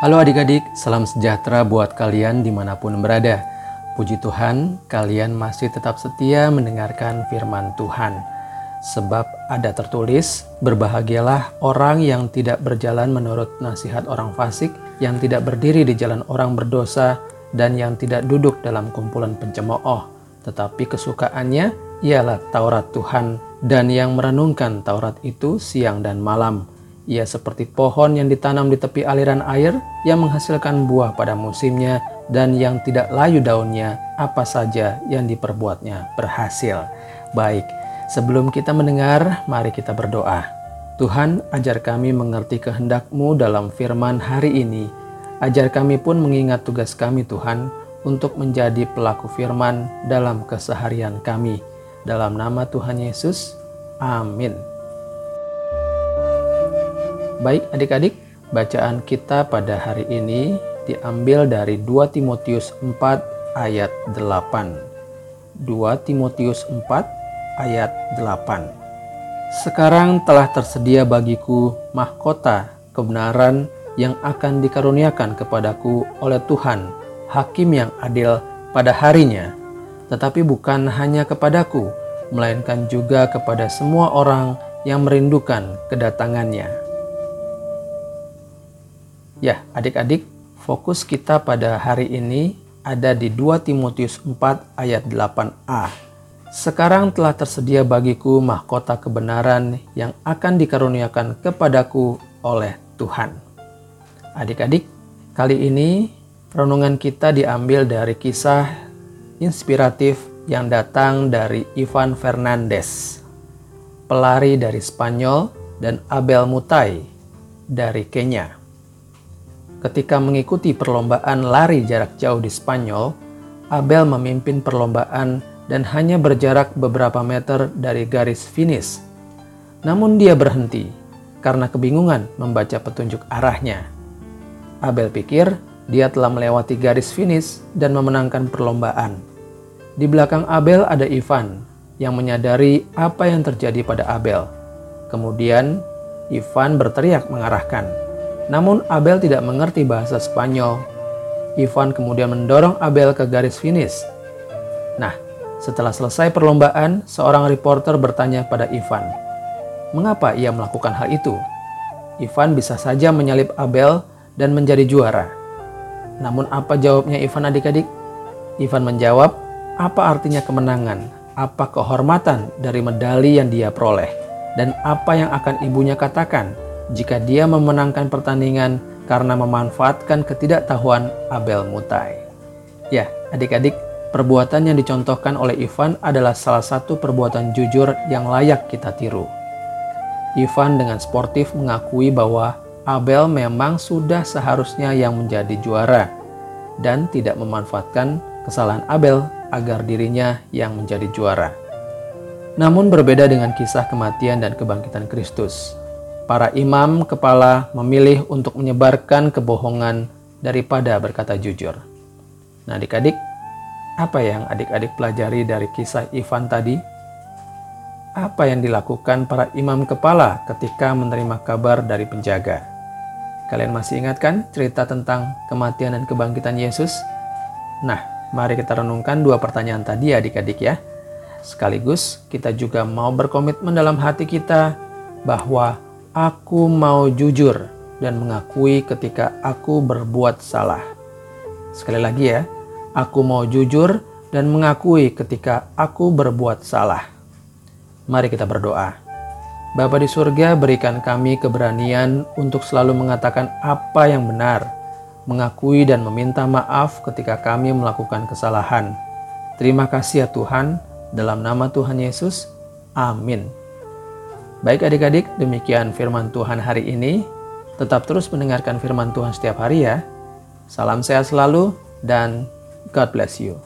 Halo adik-adik, salam sejahtera buat kalian di mana pun berada. Puji Tuhan, kalian masih tetap setia mendengarkan firman Tuhan. Sebab ada tertulis, berbahagialah orang yang tidak berjalan menurut nasihat orang fasik, yang tidak berdiri di jalan orang berdosa, dan yang tidak duduk dalam kumpulan pencemooh. Tetapi kesukaannya ialah Taurat Tuhan, dan yang merenungkan Taurat itu siang dan malam ia seperti pohon yang ditanam di tepi aliran air yang menghasilkan buah pada musimnya dan yang tidak layu daunnya apa saja yang diperbuatnya berhasil. Baik, sebelum kita mendengar, mari kita berdoa. Tuhan, ajar kami mengerti kehendak-Mu dalam firman hari ini. Ajar kami pun mengingat tugas kami Tuhan untuk menjadi pelaku firman dalam keseharian kami. Dalam nama Tuhan Yesus, amin. Baik adik-adik, bacaan kita pada hari ini diambil dari 2 Timotius 4 ayat 8. 2 Timotius 4 ayat 8. Sekarang telah tersedia bagiku mahkota kebenaran yang akan dikaruniakan kepadaku oleh Tuhan, hakim yang adil pada harinya, tetapi bukan hanya kepadaku, melainkan juga kepada semua orang yang merindukan kedatangannya. Ya, adik-adik, fokus kita pada hari ini ada di 2 Timotius 4 ayat 8a. Sekarang telah tersedia bagiku mahkota kebenaran yang akan dikaruniakan kepadaku oleh Tuhan. Adik-adik, kali ini renungan kita diambil dari kisah inspiratif yang datang dari Ivan Fernandez, pelari dari Spanyol, dan Abel Mutai dari Kenya. Ketika mengikuti perlombaan lari jarak jauh di Spanyol, Abel memimpin perlombaan dan hanya berjarak beberapa meter dari garis finish. Namun dia berhenti karena kebingungan membaca petunjuk arahnya. Abel pikir dia telah melewati garis finish dan memenangkan perlombaan. Di belakang Abel ada Ivan yang menyadari apa yang terjadi pada Abel. Kemudian Ivan berteriak mengarahkan, namun Abel tidak mengerti bahasa Spanyol. Ivan kemudian mendorong Abel ke garis finish. Nah, setelah selesai perlombaan, seorang reporter bertanya pada Ivan, mengapa ia melakukan hal itu? Ivan bisa saja menyalip Abel dan menjadi juara. Namun apa jawabnya Ivan adik-adik? Ivan menjawab, apa artinya kemenangan? Apa kehormatan dari medali yang dia peroleh? Dan apa yang akan ibunya katakan jika dia memenangkan pertandingan karena memanfaatkan ketidaktahuan Abel Mutai. Ya, adik-adik, perbuatan yang dicontohkan oleh Ivan adalah salah satu perbuatan jujur yang layak kita tiru. Ivan dengan sportif mengakui bahwa Abel memang sudah seharusnya yang menjadi juara dan tidak memanfaatkan kesalahan Abel agar dirinya yang menjadi juara. Namun berbeda dengan kisah kematian dan kebangkitan Kristus para imam kepala memilih untuk menyebarkan kebohongan daripada berkata jujur. Nah, adik-adik, apa yang adik-adik pelajari dari kisah Ivan tadi? Apa yang dilakukan para imam kepala ketika menerima kabar dari penjaga? Kalian masih ingatkan cerita tentang kematian dan kebangkitan Yesus? Nah, mari kita renungkan dua pertanyaan tadi adik-adik ya. Sekaligus kita juga mau berkomitmen dalam hati kita bahwa Aku mau jujur dan mengakui ketika aku berbuat salah. Sekali lagi ya, aku mau jujur dan mengakui ketika aku berbuat salah. Mari kita berdoa. Bapa di surga, berikan kami keberanian untuk selalu mengatakan apa yang benar, mengakui dan meminta maaf ketika kami melakukan kesalahan. Terima kasih ya Tuhan, dalam nama Tuhan Yesus. Amin. Baik adik-adik, demikian firman Tuhan hari ini. Tetap terus mendengarkan firman Tuhan setiap hari ya. Salam sehat selalu dan God bless you.